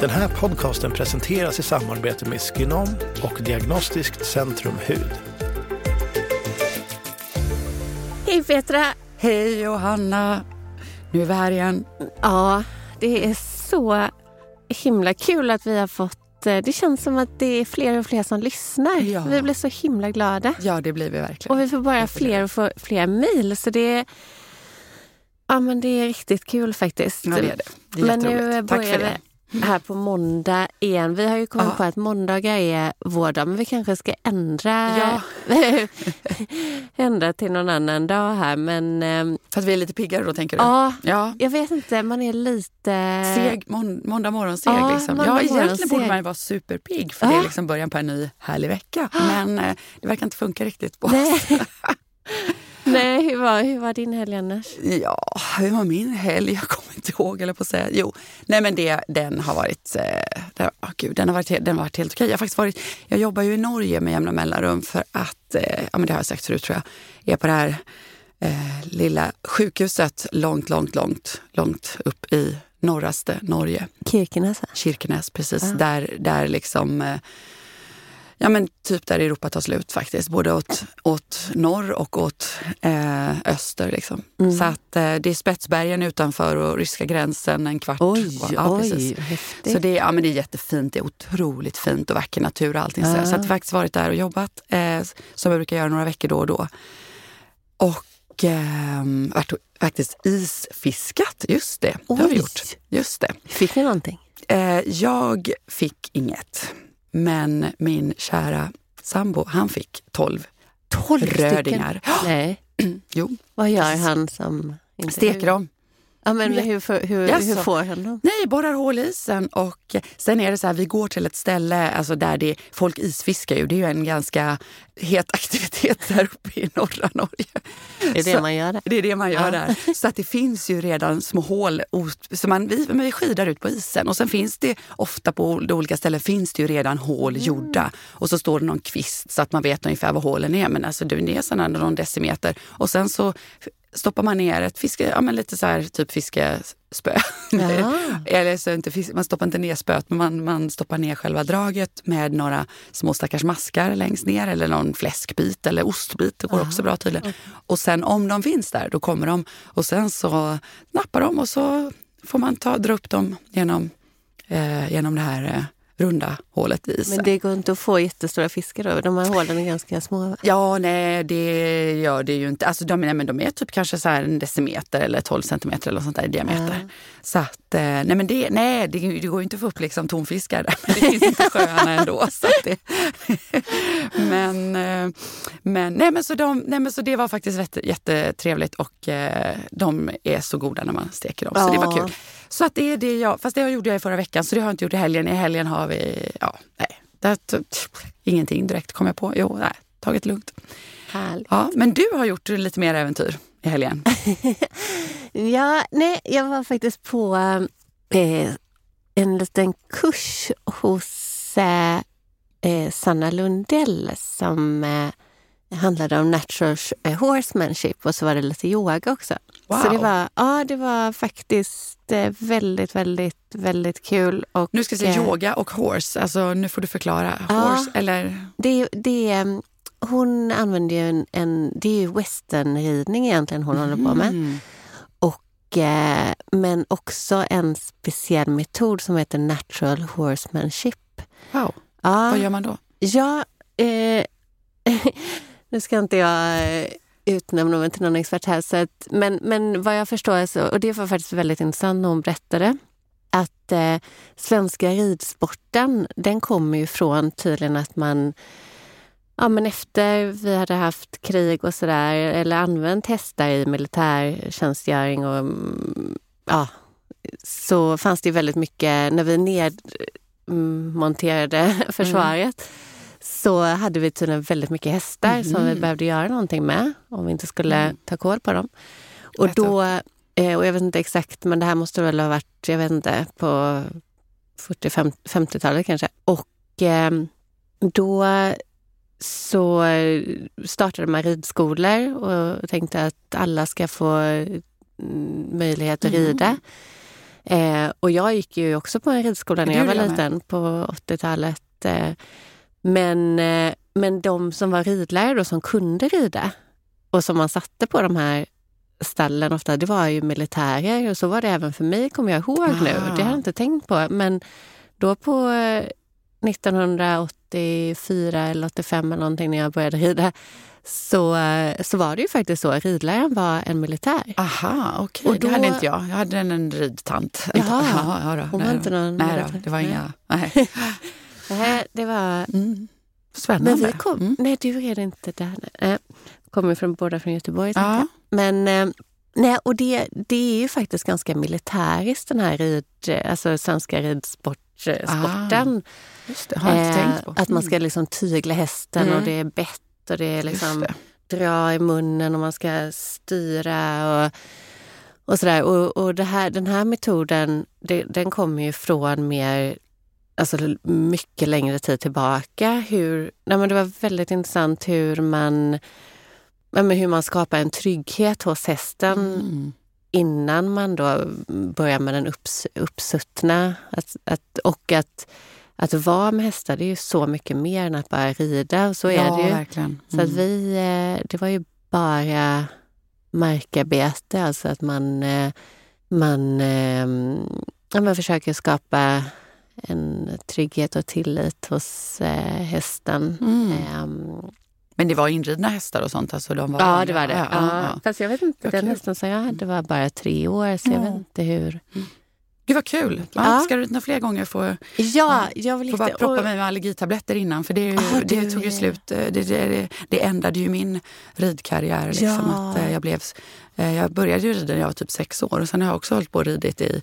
Den här podcasten presenteras i samarbete med Skinom och Diagnostiskt Centrum Hud. Hej Petra! Hej Johanna! Nu är vi här igen. Ja, det är så himla kul att vi har fått... eh, Det känns som att det är fler och fler som lyssnar. Ja. Vi blir så himla glada. Ja, det blir vi verkligen. Och vi får bara fler och fler mejl. Så det är, ja, men det är riktigt kul faktiskt. Ja, det är det. Det är men nu jätteroligt. Tack börjar för det. Här på måndag igen. Vi har ju kommit Ja. på att måndagar är vår dag, men vi kanske ska ändra, Ja. ändra till någon annan dag här. Men ehm, För att vi är lite piggare då, tänker du? ja, Ja. jag vet inte, man är lite... Seg, mån, måndag morgon seg Ja, liksom. måndag Ja, morgon egentligen borde seg. man vara superpigg för Ja. det är liksom början på en ny härlig vecka. Men eh, det verkar inte funka riktigt på oss. Nej. Hur var, hur var din helg annars? Ja, hur var min helg? Jag kommer inte ihåg, eller på att säga. Jo, nej men det, den har varit, eh, den, oh gud, den har varit, den har varit helt okej. Jag, har faktiskt varit, jag jobbar ju i Norge med jämna mellanrum för att, eh, ja men det har jag sagt förut tror jag, är på det här eh, lilla sjukhuset långt, långt, långt, långt upp i norraste Norge. Kirkenes? Kirkenes, precis. Ja. Där, där liksom, eh, ja men typ där Europa tar slut faktiskt. Både åt, åt norr och åt eh, öster. Liksom. Mm. Så att eh, det är Spetsbergen utanför och ryska gränsen en kvart. Oj, ja, oj, precis. häftigt. Så det, är- ja, men det är jättefint, det är otroligt fint och vacker natur och allting. Så, Ja. så att jag har faktiskt varit där och jobbat, eh, som jag brukar göra några veckor då och då. Och eh, varit faktiskt isfiskat, just det. Det har vi gjort. Just det. Fick ni någonting? Eh, jag fick inget, men min kära sambo, han fick 12 Tolv rödingar. Nej. Jo, Vad gör han som... inte- steker dem. Ja, men hur, hur, Jaså? hur får han dem? Nej, borrar hål i isen och sen är det så här, vi går till ett ställe alltså där det, folk isfiskar ju. Det är ju en ganska het aktivitet där uppe i norra Norge. Det är det Så- man gör där. Det är det man gör Ja. där. Så att det finns ju redan små hål. Så man, vi, vi skidar ut på isen och sen finns det ofta på olika ställen finns det ju redan hål Mm. gjorda. Och så står det någon kvist så att man vet ungefär var hålen är. Men alltså det är sådana någon decimeter. Och sen så stoppar man ner ett fiske, ja men lite så här typ fiskespö. Eller så inte, fisk- man stoppar inte ner spöet, men man, man stoppar ner själva draget med några små stackars maskar längst ner eller någon fläskbit eller ostbit. Det går också bra tydligen. Och sen om de finns där, då kommer de och sen så nappar de och så får man ta, dra upp dem genom, eh, genom det här eh, runda hålet i isen. Men det går inte att få jättestora fiskar då? De här hålen är ganska små. va? Ja, nej det gör det ju inte. Alltså de, nej, men de är typ kanske så en decimeter eller 12 centimeter eller sånt där i diameter. Så att, eh, nej men det, nej, det, det går ju inte att få upp liksom tonfiskar där, men det finns inte sjöarna ändå. Så det, men, eh, men, nej, men, så de, nej men så det var faktiskt jätte, jättetrevligt och eh, de är så goda när man steker dem. Så det var Ja. kul. Så att det är det jag, fast det gjorde jag i förra veckan så det har jag inte gjort i helgen. I helgen har vi, ja, nej, det, ingenting direkt kom jag på. Jo, nej, tagit lugnt. Härligt. Ja, men du har gjort lite mer äventyr i helgen. Ja, nej, jag var faktiskt på eh, en liten kurs hos eh, eh, Sanna Lundell som eh, handlade om natural eh, horsemanship och så var det lite yoga också. Så Wow. det var, ja, det var faktiskt eh, väldigt, väldigt, väldigt kul. Och, Nu ska jag säga yoga och horse. Alltså nu får du förklara. Ja. Horse eller? Det, det, mm, hon använder ju en, en... Det är ju westernridning egentligen hon håller på med. Mm. Och, eh, men också en speciell metod som heter natural horsemanship. Wow. Ja, Vad gör man då? ja eh, nu ska inte jag eh, utnämna mig till någon expert här. Så att, men, men vad jag förstår, så, och det var faktiskt väldigt intressant när hon berättade, att eh, svenska ridsporten, den kommer ju från tydligen att man Ja, men efter vi hade haft krig och sådär, eller använt hästar i militärtjänstgöring och mm, ja, så fanns det väldigt mycket, när vi ned, mm, monterade försvaret så hade vi tydligen väldigt mycket hästar som vi behövde göra någonting med om vi inte skulle ta koll på dem. Och Äta då, eh, och jag vet inte exakt, men det här måste väl ha varit, jag vet inte, på 40-50-talet kanske. Och eh, då så startade man ridskolor och tänkte att alla ska få mm, möjlighet att rida. Eh, och jag gick ju också på en ridskola när jag var med? liten på 80-talet. Eh, men, eh, men de som var ridlärare då, som kunde rida och som man satte på de här stallen ofta, det var ju militärer och så var det även för mig, kommer jag ihåg nu. Ah. Det har jag inte tänkt på. Men då på eh, 1984 eller 85 eller någonting när jag började rida så, så var det ju faktiskt så. Ridläraren var en militär. Aha, okej. Och Det hade inte jag. Jag hade en, en ridtant. Jaha. ja, ja. Hon var Nej inte någon Nej, militär. då, det var Nej. inga... Nej. Här, det var... Mm. Spännande. Men vi kom... Mm. Nej, du red inte där. Nej. Kommer från, båda från Göteborg. Ja. Men, eh, nej, och det, det är ju faktiskt ganska militäriskt den här rid, alltså svenska ridsporten. Inte tänkt på. Att man ska liksom tygla hästen Mm. och det är bett och det är Mm. liksom det. dra i munnen och man ska styra och, och sådär. Och, och det här, den här metoden, det, den kommer ju från mer, alltså mycket längre tid tillbaka. Hur, nej men det var väldigt intressant hur man, nej men hur man skapar en trygghet hos hästen Mm. Innan man då börjar med den upps, uppsuttna. Att, att, och att, att vara med hästar, det är ju så mycket mer än att bara rida. Och så är ja, det ju. verkligen. Så att Mm. vi, eh, det var ju bara markarbete, alltså att man, eh, man, eh, ja, man försöker skapa en trygghet och tillit hos eh, hästen. Mm. Men det var inridna hästar och sånt? Alltså de var ja, det var det. Ja, Ja, ja. Fast jag vet inte, den kul. hästen som jag hade var bara tre år, så jag Ja. vet inte hur. Gud vad kul! Ja. Ska du några fler gånger få, Ja, jag vill få bara proppa och- mig med allergitabletter innan? För det, ju, Ah, det du tog ju slut. eh, Det, det, det, ändrade ju min ridkarriär. Liksom, Ja. att, eh, jag, blev, eh, jag började ju rida när jag var typ sex år och sen har jag också hållit på och ridit i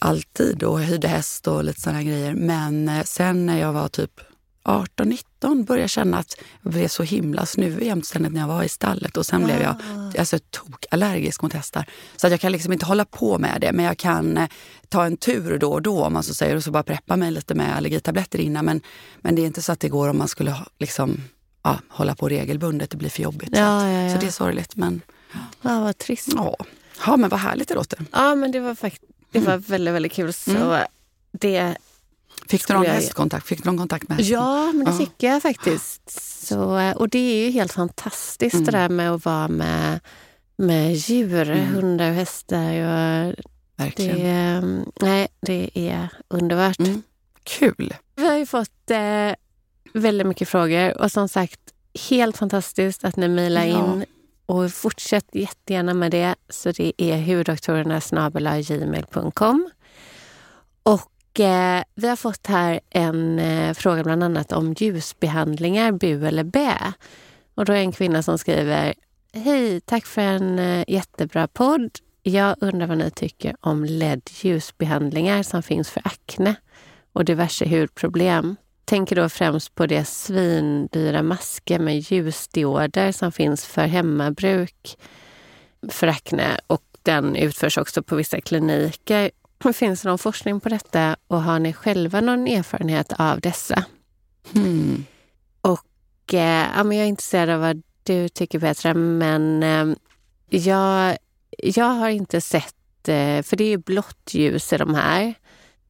alltid och hyrde häst och lite sådana grejer. Men sen när jag var typ 18-19 började jag känna att jag blev så himla snuvig jämt ständigt när jag var i stallet och sen blev jag alltså, tokallergisk mot hästar. Så att jag kan liksom inte hålla på med det men jag kan eh, ta en tur då och då om man så säger och så bara preppa mig lite med allergitabletter innan. Men, men det är inte så att det går om man skulle ha- liksom, ja, hålla på regelbundet, det blir för jobbigt. så, Ja, att, ja, ja. så det är sorgligt men Ja, vad trist. ja, ja men vad härligt det låter. Ja, men det var faktiskt det var väldigt, väldigt kul. Så Mm. det, Fick du någon hästkontakt? Fick du någon kontakt med hästen? Ja, men det Ja. fick jag faktiskt. Så, och det är ju helt fantastiskt Mm. det där med att vara med, med djur, Mm. hundar och hästar. Och Verkligen. det, nej, det är underbart. Mm. Kul! Vi har ju fått eh, väldigt mycket frågor och som sagt, helt fantastiskt att ni mejlar Ja. in. Och fortsätt jättegärna med det. Så det är hurdoktorerna.gmail.com. Och eh, vi har fått här en eh, fråga bland annat om ljusbehandlingar, bu eller bä. Och då är det en kvinna som skriver Hej, tack för en eh, jättebra podd. Jag undrar vad ni tycker om LED-ljusbehandlingar som finns för akne och diverse hudproblem. Tänker då främst på de svindyra masker med ljusdioder som finns för hemmabruk för akne och den utförs också på vissa kliniker. Finns det någon forskning på detta och har ni själva någon erfarenhet av dessa? Mm. Och, eh, ja, men jag är intresserad av vad du tycker Petra, men eh, jag, jag har inte sett, eh, för det är ju blått ljus i de här.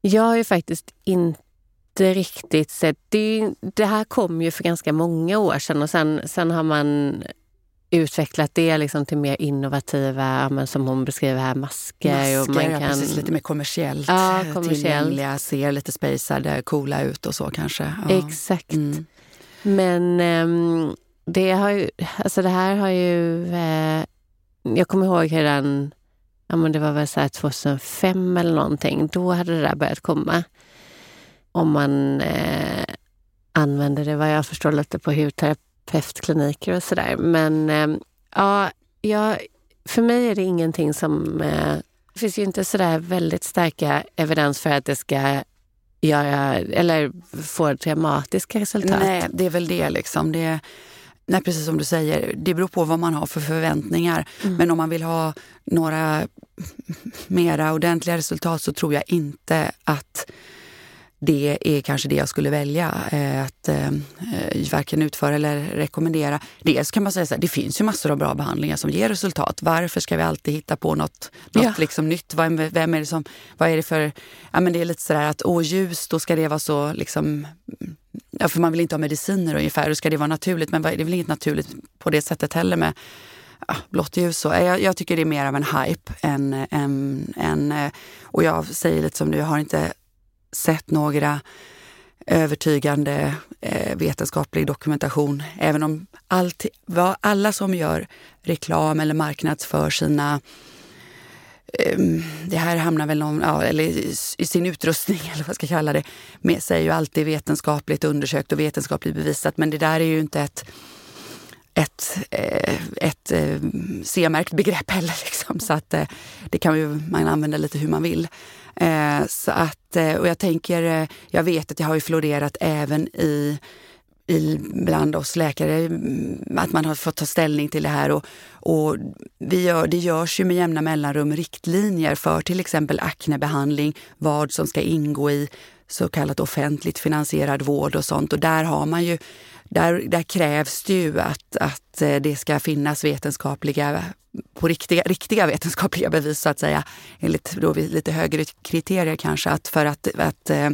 Jag har ju faktiskt inte riktigt sett, det, det här kom ju för ganska många år sedan och sen, sen har man utvecklat det liksom till mer innovativa, men som hon beskriver här, masker. och man Masker, ja, kan, precis, lite mer kommersiellt Ja, kommersiellt. tillgängliga, ser lite spacade, coola ut och så kanske. Ja. Exakt. Mm. Men ehm, det, har ju, alltså det här har ju... Eh, jag kommer ihåg redan, ja men det var väl så här 2005 eller någonting, då hade det där börjat komma. Om man eh, använder det, vad jag förstår, lite på hudterapeutkliniker och sådär. Men ehm, ja, jag, för mig är det ingenting som... Eh, det finns ju inte sådär väldigt starka evidens för att det ska göra, eller få dramatiska resultat. Nej, det är väl det liksom. Det, nej, precis som du säger, det beror på vad man har för förväntningar. Mm. Men om man vill ha några mera ordentliga resultat så tror jag inte att det är kanske det jag skulle välja eh, att eh, varken utföra eller rekommendera. Dels kan man säga att det finns ju massor av bra behandlingar som ger resultat. Varför ska vi alltid hitta på något, något ja. liksom nytt? Vem är det som, vad är det för, ja men det är lite sådär att åh ljus, då ska det vara så liksom, ja för man vill inte ha mediciner ungefär, då ska det vara naturligt. Men det är väl inget naturligt på det sättet heller med ja, blått ljus. Så. Jag, jag, tycker det är mer av en hype än, än, än eh, och jag säger lite som du, jag har inte sett några övertygande eh, vetenskaplig dokumentation. Även om allt, vad, alla som gör reklam eller marknadsför sina eh, det här hamnar väl någon, ja, eller i, i, sin utrustning, eller vad jag ska kalla det, med sig ju alltid vetenskapligt undersökt och vetenskapligt bevisat. Men det där är ju inte ett, ett, eh, ett, ett eh, C-märkt begrepp heller. Liksom. Så att eh, det kan ju man använda lite hur man vill. Eh, så att, eh, och jag tänker, eh, jag vet att det har ju florerat även i i, bland oss läkare, mm, att man har fått ta ställning till det här. Och, och vi gör, det görs ju med jämna mellanrum riktlinjer för till exempel aknebehandling, vad som ska ingå i så kallat offentligt finansierad vård och sånt. Och där har man ju, där, där krävs det ju att, att det ska finnas vetenskapliga på riktiga, riktiga vetenskapliga bevis så att säga, enligt då lite högre kriterier kanske, att för att, att, eh,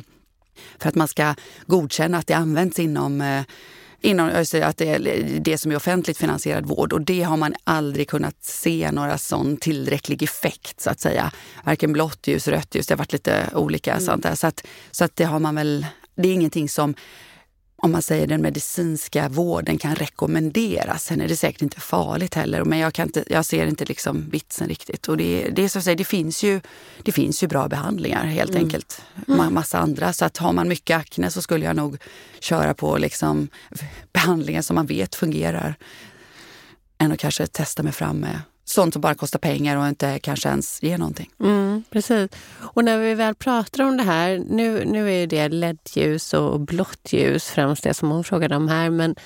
för att man ska godkänna att det används inom eh, inom att det det som är offentligt finansierad vård. Och det har man aldrig kunnat se några sån tillräcklig effekt så att säga. Varken blått ljus, rött ljus, det har varit lite olika. Mm. Sånt där. Så, att, så att det har man väl, det är ingenting som om man säger den medicinska vården kan rekommenderas. Sen är det säkert inte farligt heller, men jag, kan inte, jag ser inte liksom vitsen riktigt. Och det, det, är så att säga, det, finns ju, det finns ju bra behandlingar helt mm. enkelt. Mm. Massa andra. Så att har man mycket akne så skulle jag nog köra på liksom behandlingar som man vet fungerar. Än att kanske testa mig fram med sånt som bara kostar pengar och inte kanske ens ger någonting. Mm, precis. Och när vi väl pratar om det här, nu, nu är det LED-ljus och blått ljus främst det som hon frågade om här, men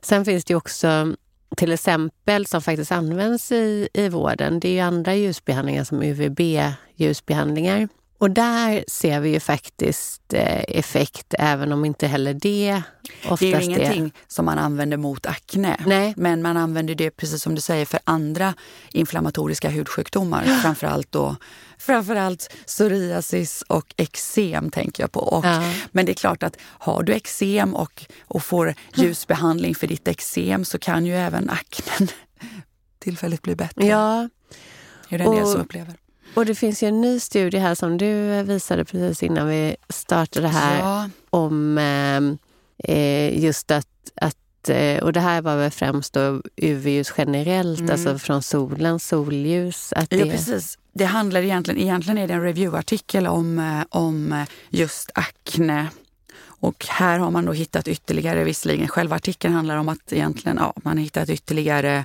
sen finns det också till exempel som faktiskt används i, i vården, det är ju andra ljusbehandlingar som UVB-ljusbehandlingar. Och där ser vi ju faktiskt eh, effekt, även om inte heller det oftast Det är ju ingenting är... som man använder mot akne. Nej. Men man använder det, precis som du säger, för andra inflammatoriska hudsjukdomar. Ja. Framförallt då framförallt psoriasis och eksem tänker jag på. Och, ja. Men det är klart att har du eksem och, och får ljusbehandling för ditt eksem så kan ju även aknen tillfälligt bli bättre. Ja. Det är det del som upplever. Och det finns ju en ny studie här som du visade precis innan vi startade här ja. om eh, just att, att eh, och det här var väl främst då UV-ljus generellt, mm. alltså från solen, solljus. Att det... Ja, precis. Det handlar egentligen, egentligen är det en reviewartikel om, eh, om just akne. Och här har man då hittat ytterligare, visserligen själva artikeln handlar om att egentligen, ja, man har hittat ytterligare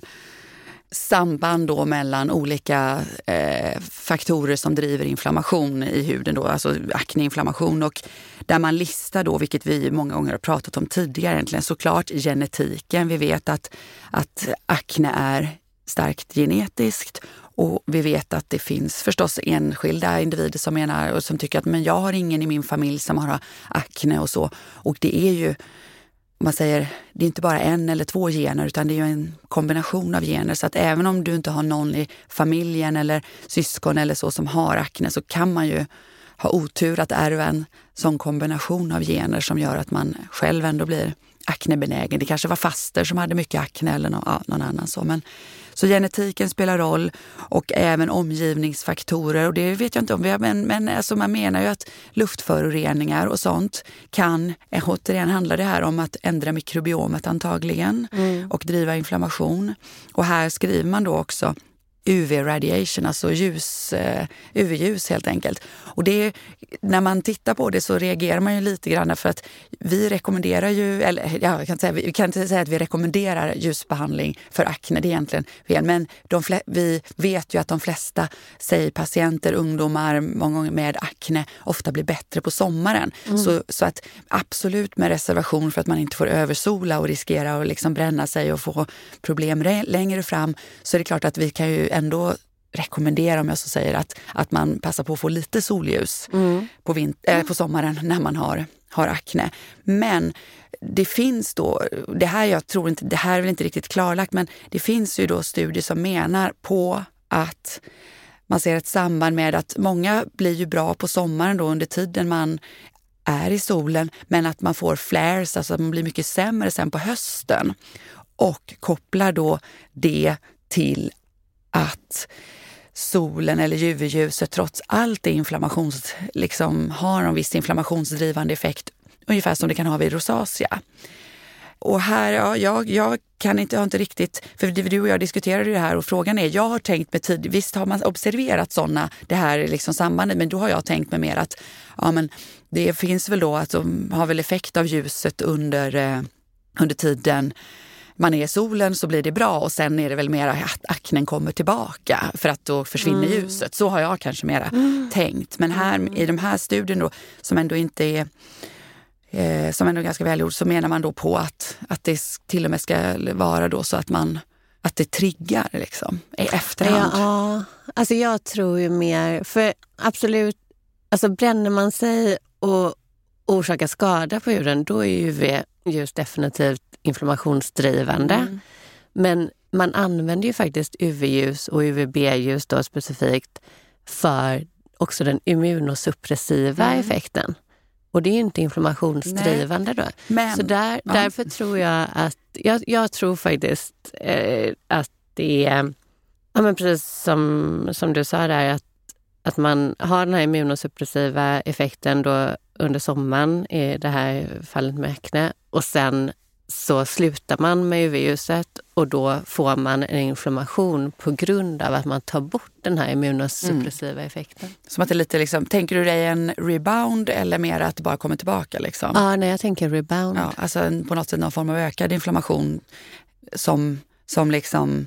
samband då mellan olika eh, faktorer som driver inflammation i huden, då, alltså akneinflammation. Och där man listar då, vilket vi många gånger har pratat om tidigare, egentligen såklart genetiken. Vi vet att, att akne är starkt genetiskt och vi vet att det finns förstås enskilda individer som menar och som tycker att men jag har ingen i min familj som har akne och så. Och det är ju man säger, det är inte bara en eller två gener utan det är en kombination av gener. Så att även om du inte har någon i familjen eller syskon eller så som har akne så kan man ju ha otur att ärva en sån kombination av gener som gör att man själv ändå blir aknebenägen. Det kanske var faster som hade mycket akne eller någon, ja, någon annan så. Men, så genetiken spelar roll och även omgivningsfaktorer. Och det vet jag inte om, vi har, men, men alltså man menar ju att luftföroreningar och sånt kan, eh, återigen handlar det här om att ändra mikrobiomet antagligen mm. och driva inflammation. Och här skriver man då också UV-radiation, alltså ljus, uh, UV-ljus helt enkelt. Och det, när man tittar på det så reagerar man ju lite grann för att vi rekommenderar ju, eller ja, jag kan säga, vi kan inte säga att vi rekommenderar ljusbehandling för akne, det är egentligen fel. Men de vi vet ju att de flesta, säg patienter, ungdomar, många gånger med akne, ofta blir bättre på sommaren. Mm. Så, så att absolut med reservation för att man inte får översola och riskera att liksom bränna sig och få problem längre fram, så är det klart att vi kan ju ändå rekommendera, om jag så säger, att, att man passar på att få lite solljus mm. på, vint- äh, på sommaren när man har, har akne. Men det finns då, det här, jag tror inte, det här är väl inte riktigt klarlagt, men det finns ju då studier som menar på att man ser ett samband med att många blir ju bra på sommaren då under tiden man är i solen, men att man får flares, alltså att man blir mycket sämre sen på hösten. Och kopplar då det till att solen eller UV-ljuset trots allt är inflammations, liksom, har en viss inflammationsdrivande effekt, ungefär som det kan ha vid rosacea. Och här, ja, jag, jag kan inte, jag har inte riktigt, för du och jag diskuterade det här och frågan är, jag har tänkt med tid, visst har man observerat sådana, det här liksom sambandet, men då har jag tänkt mig mer att ja, men det finns väl då att de har väl effekt av ljuset under, eh, under tiden man är i solen så blir det bra och sen är det väl mer att aknen kommer tillbaka för att då försvinner mm. ljuset. Så har jag kanske mera mm. tänkt. Men här mm. i de här studierna då, som ändå inte är eh, som ändå är ganska välgjord så menar man då på att, att det till och med ska vara då så att man att det triggar liksom, i efterhand. Ja, alltså jag tror ju mer, för absolut, alltså bränner man sig och orsakar skada på huden, då är UV-ljus definitivt inflammationsdrivande. Mm. Men man använder ju faktiskt UV-ljus och UVB-ljus då specifikt för också den immunosuppressiva mm. effekten. Och det är ju inte inflammationsdrivande Nej. då. Men, så där, ja. därför tror jag att, jag, jag tror faktiskt eh, att det är, ja men precis som, som du sa där, att, att man har den här immunosuppressiva effekten då under sommaren i det här fallet med akne och sen så slutar man med UV-ljuset och då får man en inflammation på grund av att man tar bort den här immunosuppressiva mm. effekten. Som att det lite liksom, tänker du dig en rebound eller mer att det bara kommer tillbaka? Liksom? Ja, nej, jag tänker rebound. Ja, alltså på något sätt någon form av ökad inflammation som, som liksom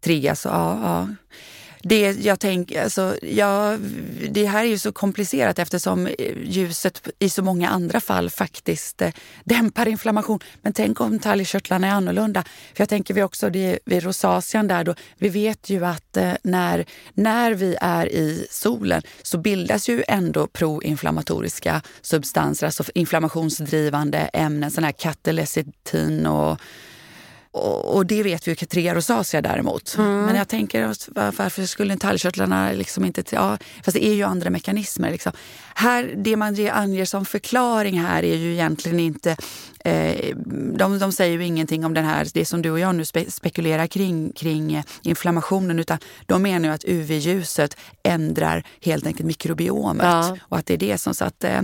triggas. Ja, ja det jag tänker, alltså, ja, det här är ju så komplicerat eftersom eh, ljuset i så många andra fall faktiskt eh, dämpar inflammation. Men tänk om talgkörtlarna är annorlunda. För jag tänker vi också det vid rosacean där då, vi vet ju att eh, när, när vi är i solen så bildas ju ändå proinflammatoriska substanser, alltså inflammationsdrivande ämnen, sådana här katalecitin och och, det vet vi ju Katria rosacea däremot. Mm. Men jag tänker varför skulle talgkörtlarna liksom inte... Ja, fast det är ju andra mekanismer. Liksom. Här, det man anger som förklaring här är ju egentligen inte... Eh, de, de säger ju ingenting om den här, det som du och jag nu spe, spekulerar kring, kring inflammationen utan de menar ju att UV-ljuset ändrar helt enkelt mikrobiomet. Ja. Och att det är det som... Så att, eh,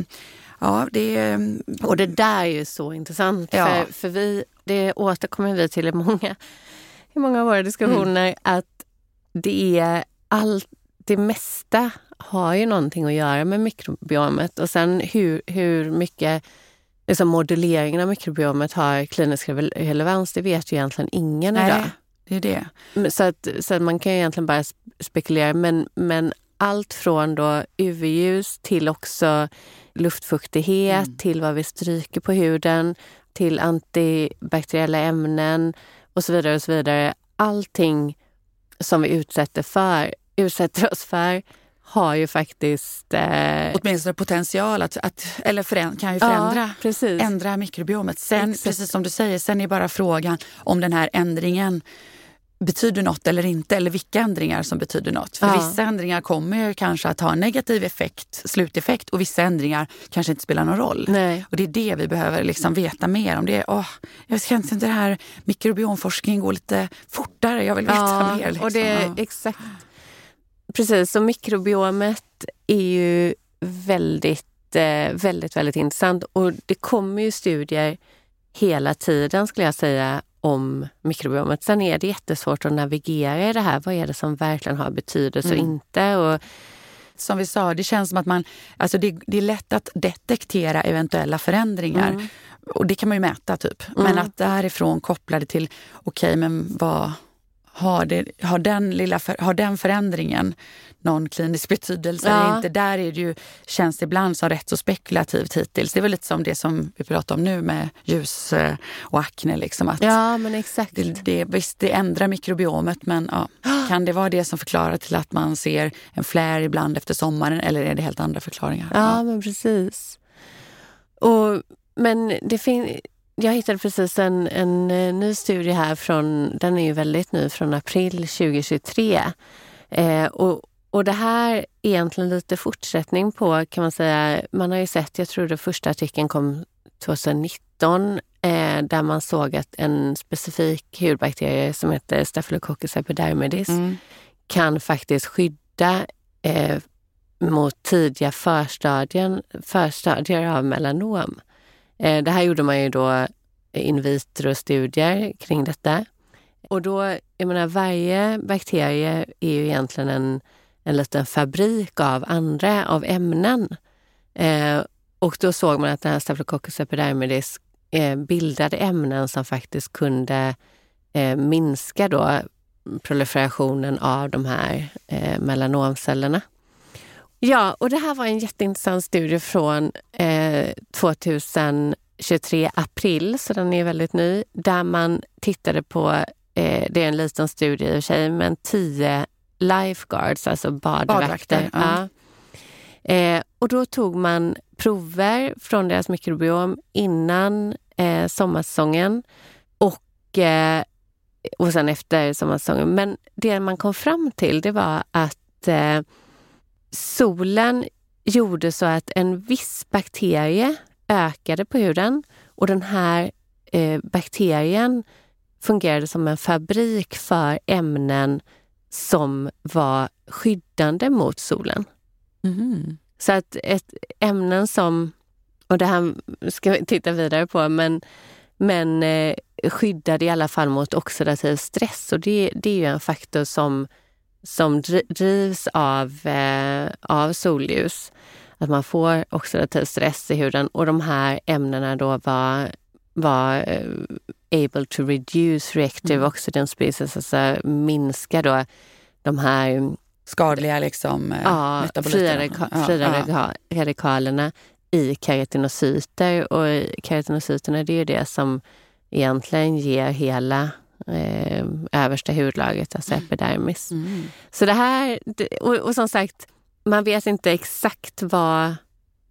Ja, det, och det där är ju så intressant. Ja. För, för vi, det återkommer vi till i många, i många av våra diskussioner mm. att det är allt, det mesta har ju någonting att göra med mikrobiomet och sen hur, hur mycket liksom moduleringen av mikrobiomet har klinisk relevans, det vet ju egentligen ingen Nej, idag. Det är det. Så, att, så att man kan ju egentligen bara spekulera, men, men allt från då UV-ljus till också luftfuktighet, mm. till vad vi stryker på huden, till antibakteriella ämnen och så vidare. och så vidare. Allting som vi utsätter, för, utsätter oss för har ju faktiskt... Eh... Åtminstone potential att, att eller föränd, kan ju förändra ja, ändra mikrobiomet. Sen, Exakt. precis som du säger, sen är bara frågan om den här ändringen betyder något eller inte, eller vilka ändringar som betyder något. För ja. vissa ändringar kommer kanske att ha en negativ effekt, sluteffekt och vissa ändringar kanske inte spelar någon roll. Nej. Och det är det vi behöver liksom veta mer om. Det oh, jag känner inte det här mikrobiomforskningen går lite fortare, jag vill veta ja, mer. Liksom. Och det, ja. exakt. Precis, så mikrobiomet är ju väldigt, eh, väldigt, väldigt intressant och det kommer ju studier hela tiden skulle jag säga om mikrobiomet. Sen är det jättesvårt att navigera i det här. Vad är det som verkligen har betydelse och Mm. inte? Och, Som vi sa, det känns som att man, alltså det, det är lätt att detektera eventuella förändringar. Mm. Och det kan man ju mäta typ. Men att därifrån koppla det till, okej men vad har, det, har, den lilla för, har den förändringen någon klinisk betydelse Ja. eller inte? Där är det ju, känns det ibland som rätt så spekulativt hittills. Det är väl lite som det som vi pratar om nu med ljus eh, och akne. Liksom, att ja, men exakt. det, det, visst, det ändrar mikrobiomet men ja, kan det vara det som förklarar till att man ser en flär ibland efter sommaren eller är det helt andra förklaringar? Ja, men precis. Och, men det fin- jag hittade precis en, en eh, ny studie här från, den är ju väldigt ny, från april 2023. Eh, och, och det här är egentligen lite fortsättning på, kan man säga, man har ju sett, jag tror den första artikeln kom 2019, eh, där man såg att en specifik hudbakterie som heter Staphylococcus epidermidis Mm. kan faktiskt skydda eh, mot tidiga förstadien, förstadier av melanom. Eh, det här gjorde man ju då in vitro-studier kring detta. Och då, jag menar varje bakterie är ju egentligen en, en liten fabrik av andra, av ämnen. Eh, och då såg man att den här Staphylococcus epidermidis eh, bildade ämnen som faktiskt kunde eh, minska då proliferationen av de här eh, melanomcellerna. Ja, och det här var en jätteintressant studie från eh, 2023 april, så den är väldigt ny, där man tittade på, eh, det är en liten studie i och för sig, men tio lifeguards, alltså badvakter. Ja. Ja. Eh, och då tog man prover från deras mikrobiom innan eh, sommarsäsongen och, eh, och sen efter sommarsäsongen. Men det man kom fram till det var att eh, solen gjorde så att en viss bakterie ökade på huden och den här eh, bakterien fungerade som en fabrik för ämnen som var skyddande mot solen. Mhm. Så att ett ämnen som, och det här ska vi titta vidare på, men, men eh, skyddade i alla fall mot oxidativ stress. Och det, det är ju en faktor som, som dri- drivs av, eh, av solljus. Att man får oxidativ stress i huden och de här ämnena då var, var eh, able to reduce reactive Mm. oxygen species, alltså minska då de här Skadliga liksom, eh, ja, fria, radika- Ja, fria ja. radika- radikalerna i keratinocyter. Och keratinocyterna det är ju det som egentligen ger hela eh, översta hudlagret, alltså epidermis. Mm. Så det här, och, och som sagt, man vet inte exakt vad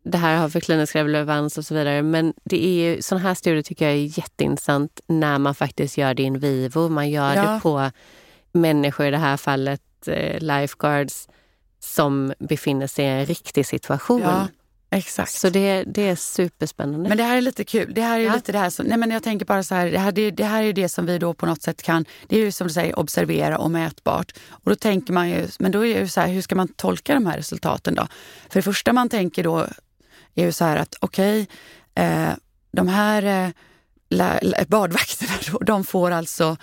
det här har för klinisk relevans och så vidare. Men det är ju, sådana här studier tycker jag är jätteintressant när man faktiskt gör det in vivo. Man gör Ja. det på människor, i det här fallet eh, lifeguards, som befinner sig i en riktig situation. Ja, exakt. Så det, det är superspännande. Men det här är lite kul. Det här är Ja. lite det här som, nej men jag tänker bara så här, det här, det, det här är det som vi då på något sätt kan, det är ju som du säger observera och mätbart. Och då tänker man ju, men då är ju så här, hur ska man tolka de här resultaten då? För det första man tänker då är ju så här att okej, eh, de här eh, badvakterna då, de får alltså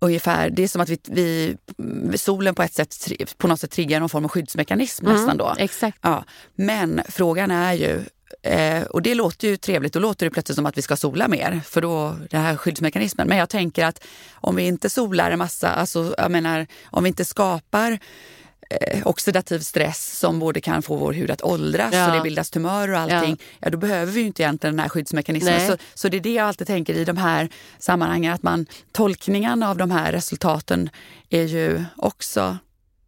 ungefär, det är som att vi, vi solen på ett sätt på något sätt triggar någon form av skyddsmekanism Mm, nästan då. Exakt. Ja, men frågan är ju, eh, och det låter ju trevligt, då låter det plötsligt som att vi ska sola mer, för då den här skyddsmekanismen. Men jag tänker att om vi inte solar en massa, alltså jag menar om vi inte skapar eh, oxidativ stress som både kan få vår hud att åldras Ja. och det bildas tumörer och allting, ja. då behöver vi ju inte egentligen den här skyddsmekanismen. Så, så det är det jag alltid tänker i de här sammanhangen, att man, tolkningen av de här resultaten är ju också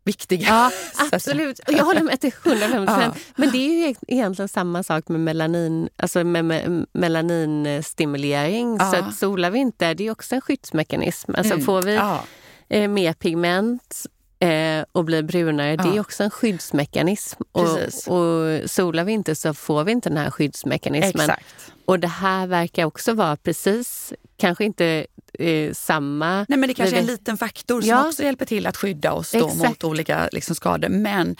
viktiga. Ja, absolut. Och jag håller med till 105 Ja. procent. Men det är ju eg- egentligen samma sak med melanin, alltså med, med melaninstimulering. Ja. Så att solar vi inte, det är också en skyddsmekanism. Alltså Mm. får vi Ja. eh, mer pigment eh, och blir brunare, det är Ja. också en skyddsmekanism. Och, Precis. och solar vi inte så får vi inte den här skyddsmekanismen. Exakt. Och det här verkar också vara precis, kanske inte eh, samma. Nej, men det kanske är en liten faktor som Ja. också hjälper till att skydda oss mot olika liksom, skador. Men,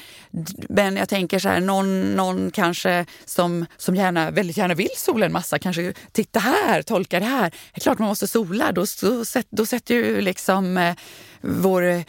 men jag tänker så här, någon, någon kanske som, som gärna, väldigt gärna vill sola en massa, kanske titta här, tolka det här. Det är klart man måste sola, då, då, då sätter ju liksom eh, vår eh,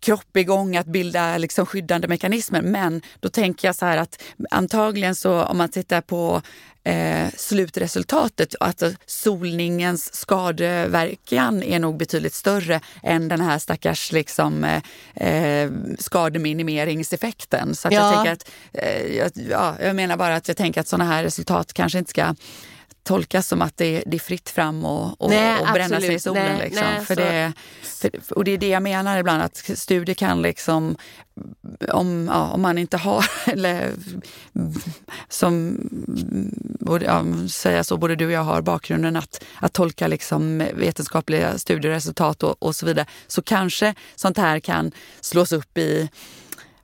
kropp igång att bilda liksom skyddande mekanismer. Men då tänker jag så här att antagligen så om man tittar på eh, slutresultatet, alltså solningens skadeverkan är nog betydligt större än den här stackars liksom, eh, eh, skademinimeringseffekten. Så att jag Ja. tänker att, eh, jag, ja, jag menar bara att jag tänker att sådana här resultat kanske inte ska tolkas som att det, det är fritt fram och, och, Nej, och bränna sig i solen. Nej, liksom. nej, för så- det, för, och det är det jag menar ibland, att studier kan liksom om, ja, om man inte har, eller som både, ja, säga så, både du och jag har bakgrunden att, att tolka liksom vetenskapliga studieresultat och, och så vidare, så kanske sånt här kan slås upp i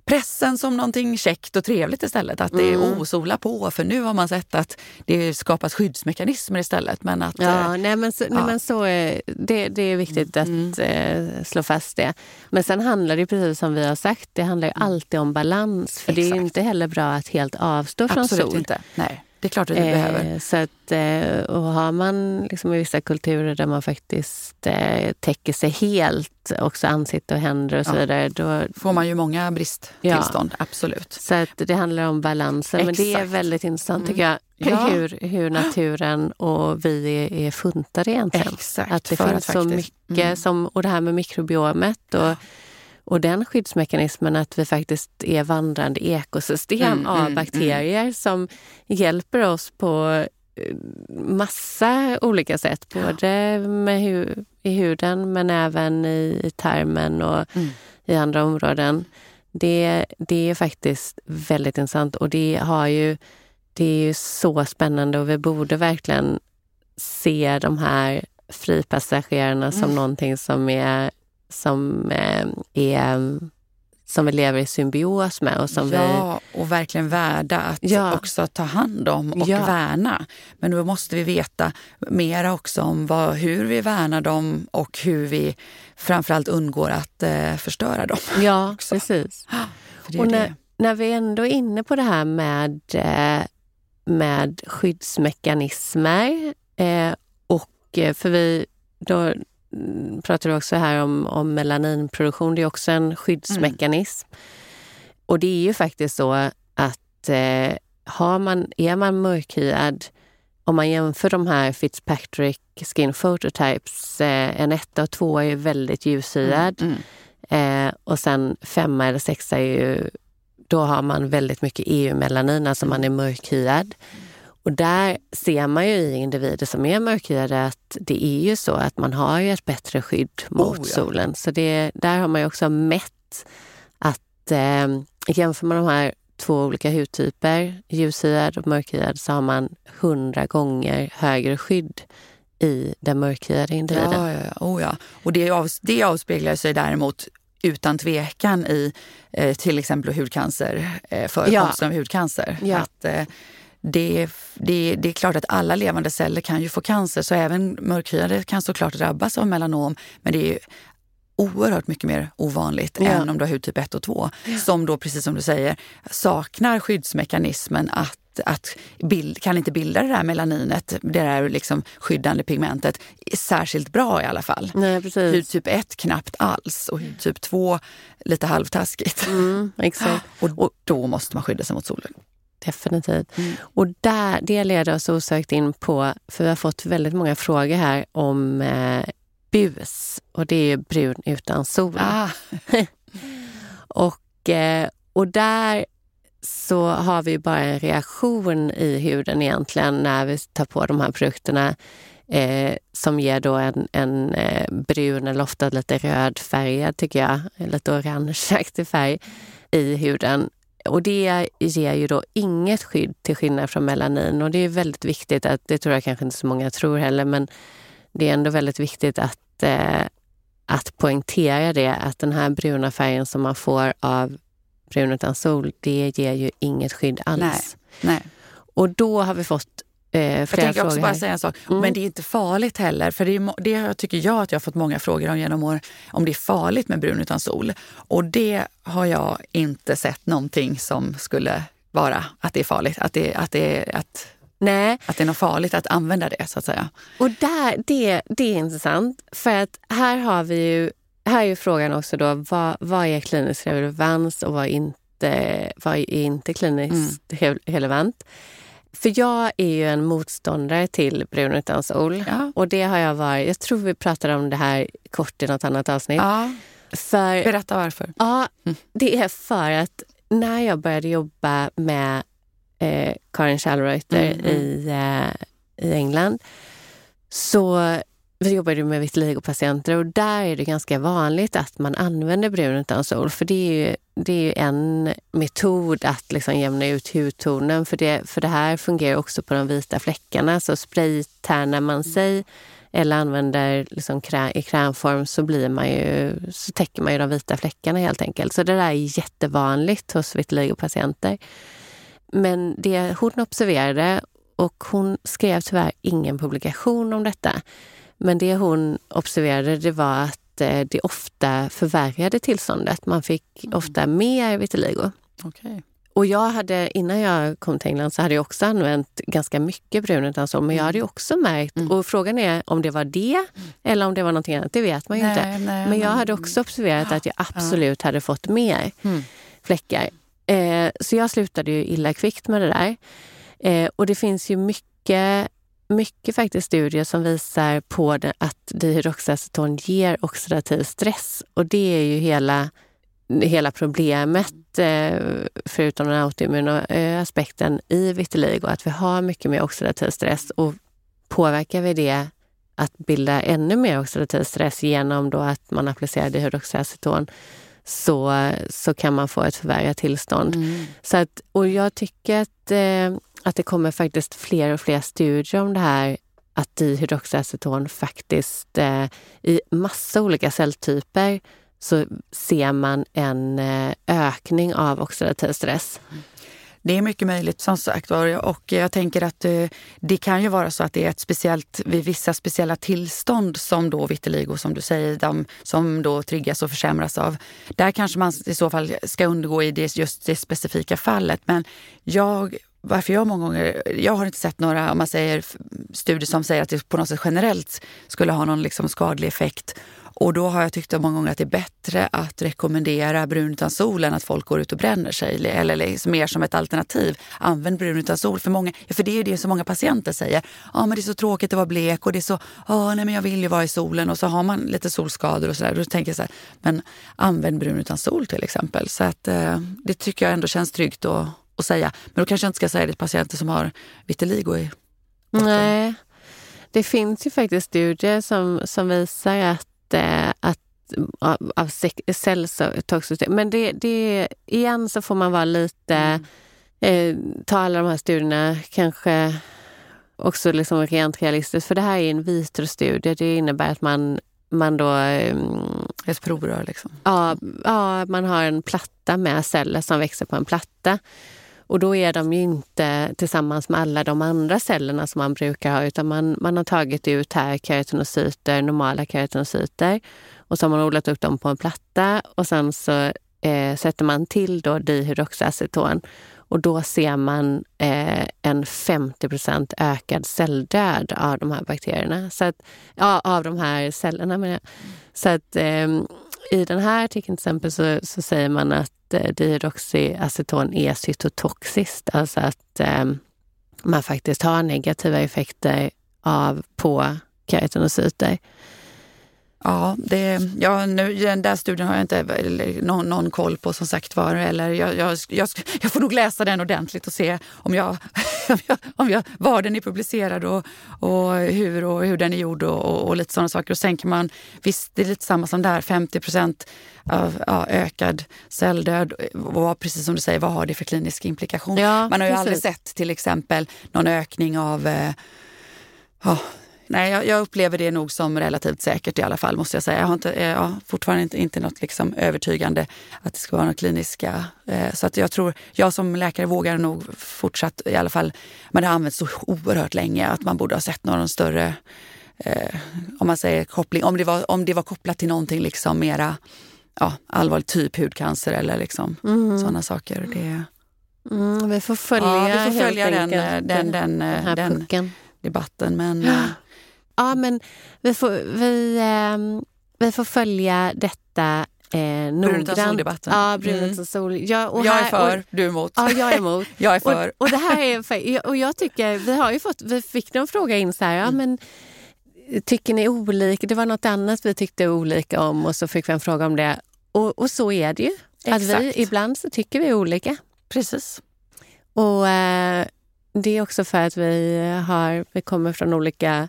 pressen som någonting käckt och trevligt istället. Att det är Mm. oh, sola på, för nu har man sett att det skapas skyddsmekanismer istället. Men att, Ja, eh, nej men så, nej, ja. men så är, det, det är viktigt att Mm. eh, slå fast det. Men sen handlar det precis som vi har sagt, det handlar ju alltid om balans. För det är Exakt. inte heller bra att helt avstå från absolut sol. inte. Nej, det är klart att behöver. Eh, så att, eh, och har man liksom i vissa kulturer där man faktiskt eh, täcker sig helt, också ansikte och händer och så Ja. vidare, då, får man ju många bristtillstånd, absolut. så att det handlar om balansen. Men det är Exakt. Mm. väldigt intressant tycker jag, Ja. hur, hur naturen och vi är, är funtade egentligen. Exakt. Att det finns så faktiskt- mycket, Mm. som, och det här med mikrobiomet och, och den skyddsmekanismen att vi faktiskt är vandrande ekosystem Mm, av mm, bakterier som hjälper oss på eh, massa olika sätt. Både med hu, i huden men även i, i tarmen och Mm. i andra områden. Det, det är faktiskt väldigt intressant och det har ju det är ju så spännande och vi borde verkligen se de här fripassagerarna som Mm. någonting som är som eh, är som vi lever i symbios med och som vi... ja, och verkligen värda att Ja. också ta hand om och Ja. värna. Men då måste vi veta mera också om vad, hur vi värnar dem och hur vi framförallt undgår att eh, förstöra dem. Ja, också. precis. Och det. när, när vi ändå är inne på det här med, eh, med skyddsmekanismer eh, och eh, för vi då pratar du också här om, om melaninproduktion. Det är också en skyddsmekanism. Och det är ju faktiskt så att eh, har man, är man mörkhyad om man jämför de här Fitzpatrick Skin Phototypes, eh, en etta och två är väldigt ljushyad. Mm, mm. Eh, och sen femma eller sexa är ju, då har man väldigt mycket EU-melanin, alltså man är mörkhyad. Och där ser man ju i individer som är mörkhyade att det är ju så att man har ju ett bättre skydd mot Oh, ja. solen. Så det, där har man ju också mätt att eh, jämför man de här två olika hudtyper, ljushyad och mörkhyad, så har man hundra gånger högre skydd i den mörkhyade individen. Ja, ja, ja. Oh, ja. Och det, av, det avspeglar sig däremot utan tvekan i eh, till exempel hudcancer, eh, förekomsten av hudcancer. Ja. Att, eh, det, det, det är klart att alla levande celler kan ju få cancer, så även mörkhyade kan såklart drabbas av melanom. Men det är oerhört mycket mer ovanligt Ja. än om du har hudtyp 1 och 2. Som då, precis som du säger, saknar skyddsmekanismen att att bild, kan inte bilda det där melaninet, det där liksom skyddande pigmentet, särskilt bra i alla fall. Nej, precis. Hudtyp 1 knappt alls och hudtyp 2 lite halvtaskigt. Mm, exakt. Och då måste man skydda sig mot solen. Definitivt. Mm. Och där, det leder oss osökt in på, för vi har fått väldigt många frågor här om eh, bus och det är ju brun utan sol. Ah, Och, eh, och där så har vi bara en reaktion i huden egentligen när vi tar på de här produkterna eh, som ger då en, en eh, brun eller ofta lite rödfärgad, tycker jag, lite orangeaktig färg i huden. Och det ger ju då inget skydd till skillnad från melanin och det är väldigt viktigt, att, det tror jag kanske inte så många tror heller, men det är ändå väldigt viktigt att, eh, att poängtera det, att den här bruna färgen som man får av brun utan sol, det ger ju inget skydd alls. Nej. nej. Och då har vi fått eh, jag tänker också bara här. säga en sak. Mm. Men det är inte farligt heller. För det, är, det tycker jag att jag har fått många frågor om genom år. Om det är farligt med brun utan sol. Och det har jag inte sett någonting som skulle vara att det är farligt. Att det, att det, att, Nej, att det är något farligt att använda det så att säga. och där, det, det är intressant. För att här har vi ju, här är ju frågan också då, vad, vad är klinisk relevans och vad inte, vad är inte kliniskt re- relevant? För jag är ju en motståndare till brun utan sol. Ja. Och det har jag varit, jag tror vi pratade om det här kort i något annat avsnitt. Ja, För berätta varför. Ja, Mm. det är för att när jag började jobba med eh, Karin Schallreuter Mm, i, eh, i England så vi jobbade ju med vitiligo-patienter och där är det ganska vanligt att man använder brun utan sol. För det är ju, det är ju en metod att liksom jämna ut hudtonen. För det, för det här fungerar också på de vita fläckarna. Så spraytärnar man sig eller använder liksom krä, i krämform så, blir man ju, så täcker man ju de vita fläckarna helt enkelt. Så det där är jättevanligt hos vitiligo-patienter. Men det hon observerade, och hon skrev tyvärr ingen publikation om detta, men det hon observerade det var att eh, det ofta förvärrade tillståndet. Man fick ofta mer vitiligo. Okej. Och jag hade, innan jag kom till England så hade jag också använt ganska mycket brun utan sol, men jag hade ju också märkt, Mm. och frågan är om det var det eller om det var någonting annat, det vet man ju inte. Nej, nej, Men jag hade också observerat att jag absolut hade fått mer Mm. fläckar. Eh, så jag slutade ju illa kvickt med det där. Eh, och det finns ju mycket, mycket faktiskt studier som visar på det, att dihydroxyaceton ger oxidativ stress. Och det är ju hela, hela problemet, eh, förutom den autoimmuna eh, aspekten i vitiligo, att vi har mycket mer oxidativ stress. Och påverkar vi det att bilda ännu mer oxidativ stress genom då att man applicerar dihydroxyaceton så, så kan man få ett förvärrat tillstånd. Mm. Så att, och jag tycker att, eh, att det kommer faktiskt fler och fler studier om det här att dihydroxyaceton faktiskt eh, i massa olika celltyper så ser man en eh, ökning av oxidativ stress. Det är mycket möjligt som sagt var och jag tänker att eh, det kan ju vara så att det är ett speciellt, vid vissa speciella tillstånd som då vitiligo som du säger, de, som då triggas och försämras av. Där kanske man i så fall ska undergå i det, just det specifika fallet. Men jag varför jag många gånger, jag har inte sett några om man säger, studier som säger att det på något sätt generellt skulle ha någon liksom skadlig effekt. Och då har jag tyckt många gånger att det är bättre att rekommendera brun utan sol än att folk går ut och bränner sig. Eller- liksom mer som ett alternativ. Använd brun utan sol. För, många, för det är ju det som många patienter säger. Ja ah, men det är så tråkigt att vara blek och det är så, ja ah, nej men jag vill ju vara i solen. Och så har man lite solskador och sådär. Då tänker jag så här, men använd brun utan sol till exempel. Så att eh, det tycker jag ändå känns tryggt att, att säga. Men då kanske jag inte ska säga det till patienter som har vitiligo i botten. Nej, det finns ju faktiskt studier som, som visar att, eh, att av, av celltoxicitet, men det, det, igen så får man vara lite, eh, ta alla de här studierna kanske också liksom rent realistiskt, för det här är en vitrostudie. Det innebär att man, man då eh, Ett provrör liksom. Ja, ja, man har en platta med celler som växer på en platta. Och då är de ju inte tillsammans med alla de andra cellerna som man brukar ha, utan man, man har tagit ut här keratinocyter, normala keratinocyter, och så har man odlat upp dem på en platta och sen så eh, sätter man till då dihydroxyaceton och då ser man eh, en 50% ökad celldöd av de här bakterierna. Så att, ja, av de här cellerna menar jag. Så att eh, i den här artikeln till exempel så, så säger man att eh, dihydroxyaceton är cytotoxiskt, alltså att eh, man faktiskt har negativa effekter av på keratinocyter. Ja, det, ja nu, den där studien har jag inte någon, någon koll på som sagt var. Eller jag, jag, jag, jag får nog läsa den ordentligt och se om jag, om jag, om jag, var den är publicerad och, och, hur, och hur den är gjord och, och, och lite sådana saker. Och sen kan man, visst det är lite samma som där, 50 procent av ja, ökad celldöd. Och precis som du säger, vad har det för klinisk implikation? Ja, man har ju precis. aldrig sett till exempel någon ökning av eh, ja, nej, jag, jag, upplever det nog som relativt säkert i alla fall måste jag säga. Jag har inte, eh, ja, fortfarande inte, inte något liksom övertygande att det ska vara något kliniska. Eh, så att jag tror, jag som läkare vågar nog fortsatt i alla fall, men det har använts så oerhört länge att man borde ha sett någon större eh, om man säger koppling, om det var, om det var kopplat till någonting liksom mera ja, allvarligt, typ hudcancer eller liksom mm. sådana saker. Det, mm, vi får följa, ja, vi får följa den, den, den, den, den, den debatten. Men, ja. men vi får, vi, eh, vi får följa detta eh, noggrant. Ja, brunet mm. sol. Ja, och jag är för, och, du är emot. Ja, jag är emot. jag är för. Och, och, det här är för, och jag tycker, vi har ju fått, vi fick någon fråga in så här, ja mm. men tycker ni olika? Det var något annat vi tyckte olika om och så fick vi en fråga om det. Och, och så är det ju. Att vi, ibland så tycker vi olika. Precis. Och eh, det är också för att vi, har, vi kommer från olika,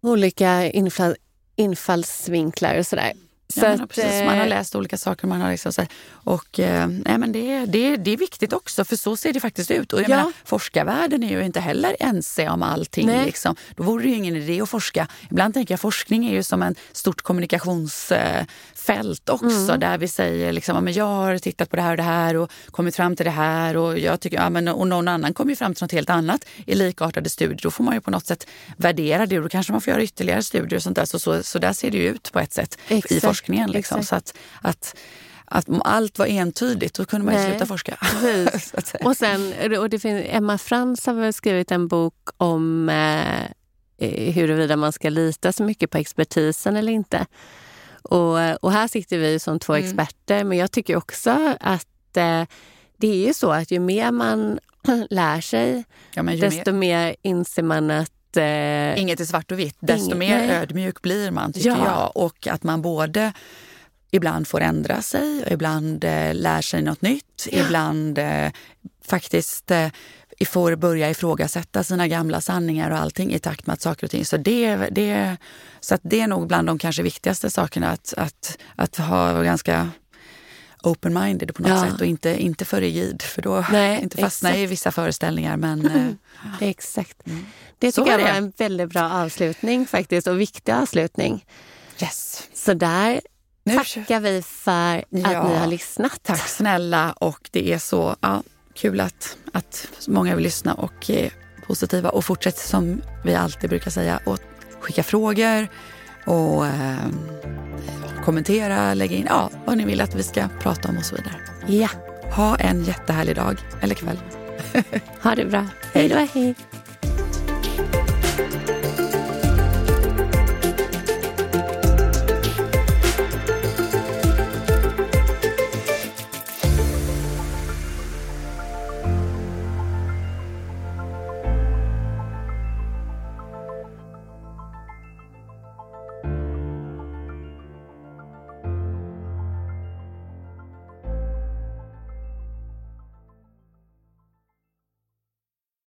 olika infall, infallsvinklar och sådär. Så ja, att, precis, man har eh, läst olika saker. Man har liksom så här, och, eh, nej, men det, det, det är viktigt också, för så ser det faktiskt ut. Och jag ja. menar, forskarvärlden är ju inte heller ense om allting. Liksom. Då vore det ju ingen idé att forska. Ibland tänker jag forskning är ju som en stort kommunikationsfält också. Mm. Där vi säger liksom, men jag har tittat på det här och det här och kommit fram till det här. Och, jag tycker, ja, men, och någon annan kommer fram till något helt annat i likartade studier. Då får man ju på något sätt värdera det och då kanske man får göra ytterligare studier. och sånt där. Så, så, så där ser det ju ut på ett sätt Exakt. i forskningen. Liksom. Så att, att att om allt var entydigt, då kunde man ju sluta forska. och sen, och det finns, Emma Frans har väl skrivit en bok om eh, eh, huruvida man ska lita så mycket på expertisen eller inte. Och, och här sitter vi som två mm. experter, men jag tycker också att eh, det är ju så att ju mer man lär sig, ja, desto mer... mer inser man att eh, Inget är svart och vitt. Desto inget, mer nej. ödmjuk blir man, tycker ja. jag. Och att man både ibland får ändra sig och ibland eh, lär sig något nytt. Ja. Ibland eh, faktiskt eh, får börja ifrågasätta sina gamla sanningar och allting i takt med att saker och ting... Så det, det, så att det är nog bland de kanske viktigaste sakerna att, att, att ha ganska open-minded på något ja. sätt och inte, inte för rigid för då Nej, inte fastna exakt. i vissa föreställningar. Men, eh, exakt. Mm. Det tycker jag var en väldigt bra avslutning faktiskt och viktig avslutning. Yes. Så där nu tackar vi för att ja, ni har lyssnat. Tack snälla och det är så ja, kul att, att många vill lyssna och är positiva och fortsätt som vi alltid brukar säga och skicka frågor och eh, kommentera, lägga in ja, vad ni vill att vi ska prata om och så vidare. Ja. Ha en jättehärlig dag eller kväll. ha det bra. Hej då. Hej.